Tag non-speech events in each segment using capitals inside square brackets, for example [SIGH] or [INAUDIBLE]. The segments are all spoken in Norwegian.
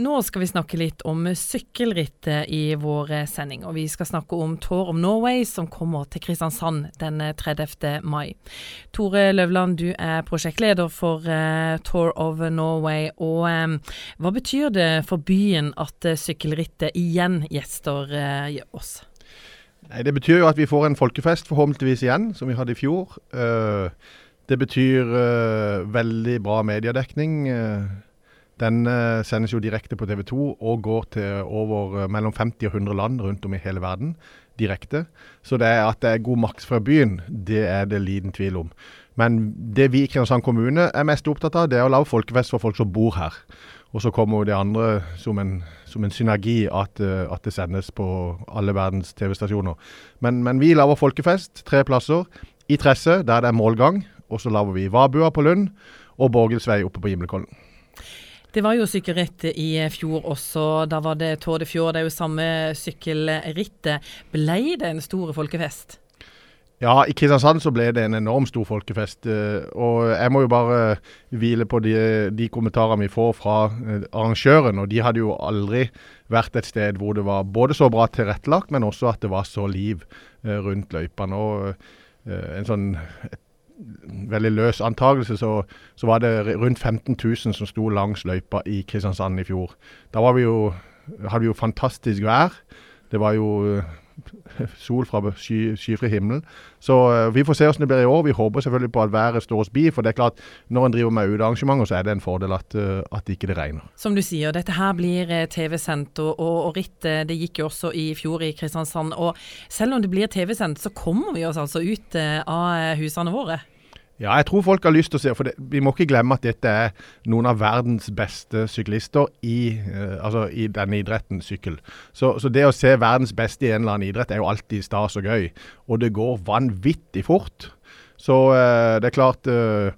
Nå skal vi snakke litt om sykkelrittet i vår sending. Og vi skal snakke om Tour of Norway som kommer til Kristiansand den 30. mai. Tore Løvland, du er prosjektleder for uh, Tour of Norway. Og um, hva betyr det for byen at uh, sykkelrittet igjen gjester uh, oss? Nei, Det betyr jo at vi får en folkefest forhåpentligvis igjen, som vi hadde i fjor. det betyr veldig bra mediedekning. Den uh, sendes jo direkte på TV 2 og går til over uh, mellom 50 og 100 land rundt om i hele verden direkte. Så det at det er god maks fra byen, det er det liten tvil om. Men det vi i Kristiansand kommune er mest opptatt av, det er å lage folkefest for folk som bor her. Og så kommer jo det andre som en, som en synergi, at, uh, at, det sendes på alle verdens TV-stasjoner. Men, men, vi lager folkefest tre plasser. I Tresse, der det er målgang. Og så lager vi Vabua på Lund og Borgelsvei oppe på Gimlekollen. Det var jo sykkelritt i fjor også. Da var det Tour de Fjord. Det er jo samme sykkelrittet. Ble det en stor folkefest? Ja, i Kristiansand så ble det en enormt stor folkefest. Eh, og jeg må jo bare hvile på de, de kommentarene vi får fra eh, arrangøren. Og de hadde jo aldri vært et sted hvor det var både så bra tilrettelagt, men også at det var så liv eh, rundt løypene. Og en sånn et veldig løs antakelse, så, så, var det rundt 15 000 som sto langs løypa i Kristiansand i fjor. Da vi jo, hadde vi jo fantastisk vær. Det var jo eh, [LAUGHS] sol fra sky, skyfri himmel. Så uh, vi får se hvordan det blir i år. Vi håper selvfølgelig på at været står oss bi. For det er klart, når en driver med utearrangementer, så er det en fordel at, uh, at ikke det regner. Som du sier, dette her blir TV-sendt, og, og, rittet det gikk jo også i fjor i Kristiansand. Og selv om det blir TV-sendt, så kommer vi oss altså ut av husene våre. Ja, jeg tror folk har lyst til å se, for det, vi må ikke glemme at dette er noen av verdens beste syklister i, uh, altså i denne idretten, sykkel. Så, så, det å se verdens beste i en eller annen idrett er jo alltid stas og gøy. Og det går vanvittig fort. Så uh, det er klart Eh,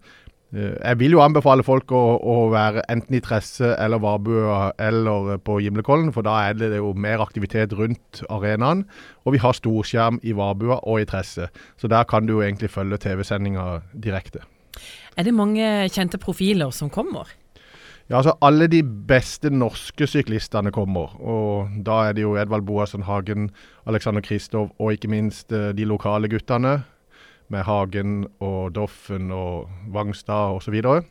jeg vil jo anbefale folk å, å være enten i Tresse eller Varbø eller på Gimlekollen, for da er det jo mer aktivitet rundt arenaen. Og vi har storskjerm i Varbua og i Tresse, så der kan du jo egentlig følge TV-sendinga direkte. Er det mange kjente profiler som kommer? Ja, altså Alle de beste norske syklistene kommer. og Da er det jo Edvald Boasson Hagen, Alexander Kristoff og ikke minst eh, de lokale guttene med Hagen og Doffen og Vangstad osv. Så, videre.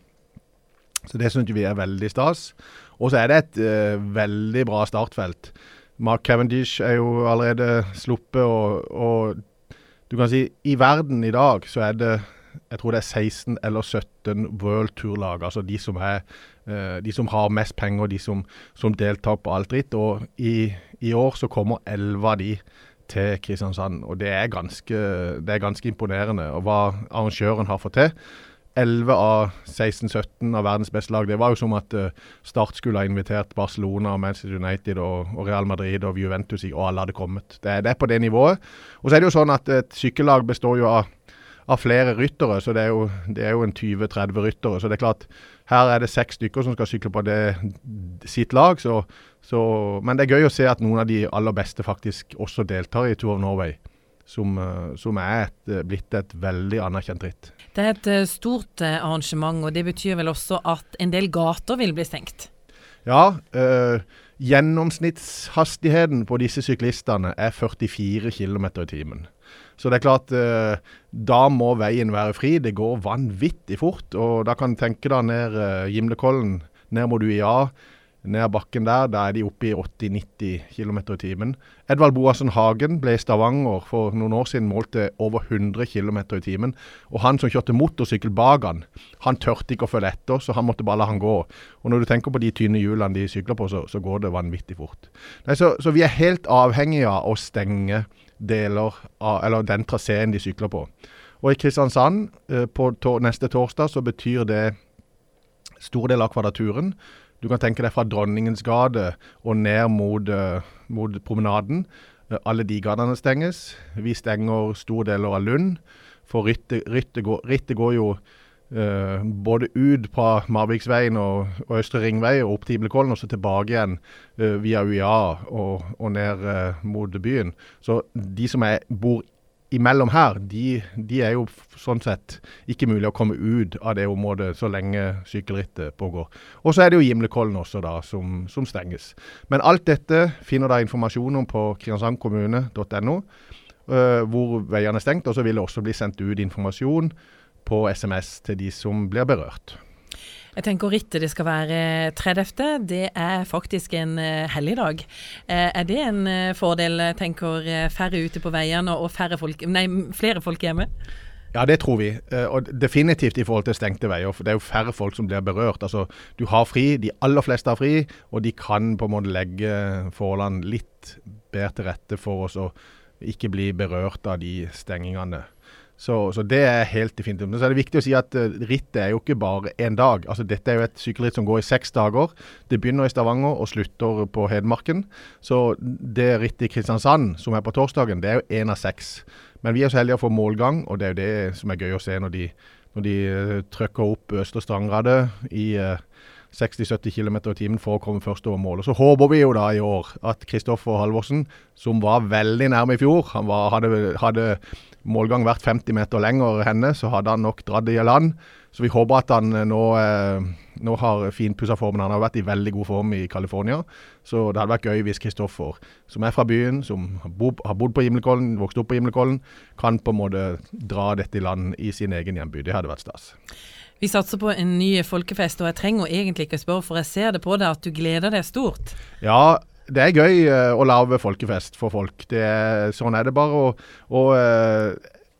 så det syns vi er veldig stas. Og så er det et uh, veldig bra startfelt. Mark Cavendish er jo allerede sluppet, og, og, du kan si i verden i dag så er det jeg tror det er 16 eller 17 World Tour-lag. Altså de som, er, uh, de som har mest penger, de som, som deltar på alt dritt. Og i, i år så kommer 11 av de til Kristiansand. Og det er ganske, det er ganske imponerende og hva arrangøren har fått til. 11 av 16-17 av verdens beste lag. Det var jo som at uh, Start skulle ha invitert Barcelona, Manchester United og, Real Madrid og Juventus, og alle hadde kommet. Det, det, er på det nivået. Og så er det jo sånn at et sykkellag består jo av, av flere ryttere, så det er jo, det er jo en 20-30 ryttere. Så det er klart, her er det seks stykker som skal sykle på det, sitt lag. så så, men det er gøy å se at noen av de aller beste faktisk også deltar i Tour of Norway. Som, eh, som er et, eh, blitt et veldig anerkjent ritt. Det er et eh, stort arrangement, og det betyr vel også at en del gater vil bli stengt? Ja. Øh, gjennomsnittshastigheten på disse syklistene er 44 km i timen. Så det er klart, øh, da må veien være fri. Det går vanvittig fort. Og da kan du tenke deg ned øh, Gimlekollen, ned mot UiA ned bakken der. Da er de oppe i 80-90 km i timen. Edvald Boassen Hagen ble i Stavanger for noen år siden målt til over 100 km i timen. Og han som kjørte motorsykkel bak han, han tørte ikke å følge etter, så han måtte bare la han gå. Og når du tenker på de tynne hjulene de sykler på, så, så går det vanvittig fort. Nei, så, så, vi er helt avhengige av å stenge deler av, eller den traseen de sykler på. Og i Kristiansand eh, på neste torsdag så betyr det stor del av kvadraturen. Du kan tenke deg fra Dronningens gate og ned mot, uh, mot promenaden. Uh, alle de gatene stenges. Vi stenger store deler av Lund. For rittet, går, rittet går, jo uh, både ut fra Marviksveien og, og, Østre Ringvei og opp til Iblekollen, og så tilbake igjen via UiA og, og ned mot byen. Så de som er, bor imellom her, de, de, er jo sånn sett ikke mulig å komme ut av det området så lenge sykkelrittet pågår. Og så er det jo Gimlekollen også da, som, som, stenges. Men alt dette finner dere informasjon om på kristiansandkommune.no, uh, hvor veiene er stengt. Og så vil det også bli sendt ut informasjon på SMS til de som blir berørt. Jeg tenker rittet det skal være 30. Det er faktisk en uh, helligdag. Uh, er det en uh, fordel, tenker færre ute på veiene og folk, nei, flere folk hjemme? Ja, det tror vi. Og definitivt i forhold til stengte veier. For det er jo færre folk som blir berørt. Altså, du har fri, de aller fleste har fri, og de kan på en måte legge forholdene litt bedre til rette for oss å ikke bli berørt av de stengingene. Så, så, det er helt definitivt. Men så er det viktig å si at uh, rittet er jo ikke bare én dag. Altså Dette er jo et sykkelritt som går i seks dager. Det begynner i Stavanger og slutter på Hedmarken. Så det rittet i Kristiansand som er på torsdagen, det er jo én av seks. Men vi er så heldige å få målgang, og det er jo det som er gøy å se når de, de uh, trykker opp Østre Strangradet i uh, 60-70 km i timen for å komme først over mål. Og Så håper vi jo da i år at Kristoffer Halvorsen, som var veldig nærme i fjor Han var, hadde, hadde, målgang vært 50 meter lenger henne, så hadde han nok dratt i land. Så vi håper at han eh, nå, eh, nå har finpussa formen. Han har vært i veldig god form i California. Så det hadde vært gøy hvis Kristoffer, som er fra byen, som har bodd på Himmelkollen, vokst opp på Himmelkollen, kan på en måte dra dette i land i sin egen hjemby. Det hadde vært stas. Vi satser på en ny folkefest, og jeg trenger egentlig ikke spørre, for jeg ser det på deg at du gleder deg stort. Ja, det er gøy uh, å lage folkefest for folk. Det, sånn er det bare. Og, og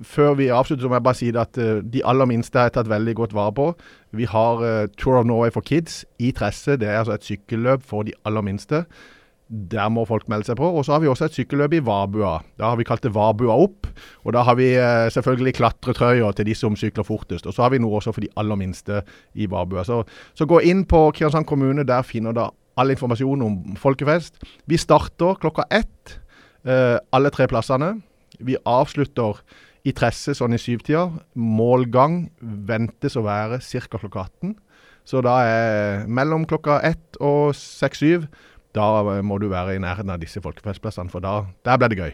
før vi avslutter, så må jeg bare si at uh, de aller minste er tatt veldig godt vare på. Vi har Tour of Norway for Kids i Tresse. Det er altså et sykkelløp for de aller minste. Der må folk melde seg på. Og så har vi også et sykkelløp i Vabua. Da har vi kalt det Vabua opp. Og da har vi eh, selvfølgelig klatretrøyer til de som sykler fortest. Og så har vi noe også for de aller minste i Vabua. Så, så gå inn på Kristiansand kommune. Der finner du all informasjon om folkefest. Vi starter klokka ett eh, alle tre plassene. Vi avslutter i Tresse sånn i syvtida. Målgang ventes å være ca. klokka 18. Så da er mellom klokka ett og seks-syv da må du være i nærheten av disse folkefestplassene, for da, der blir det gøy.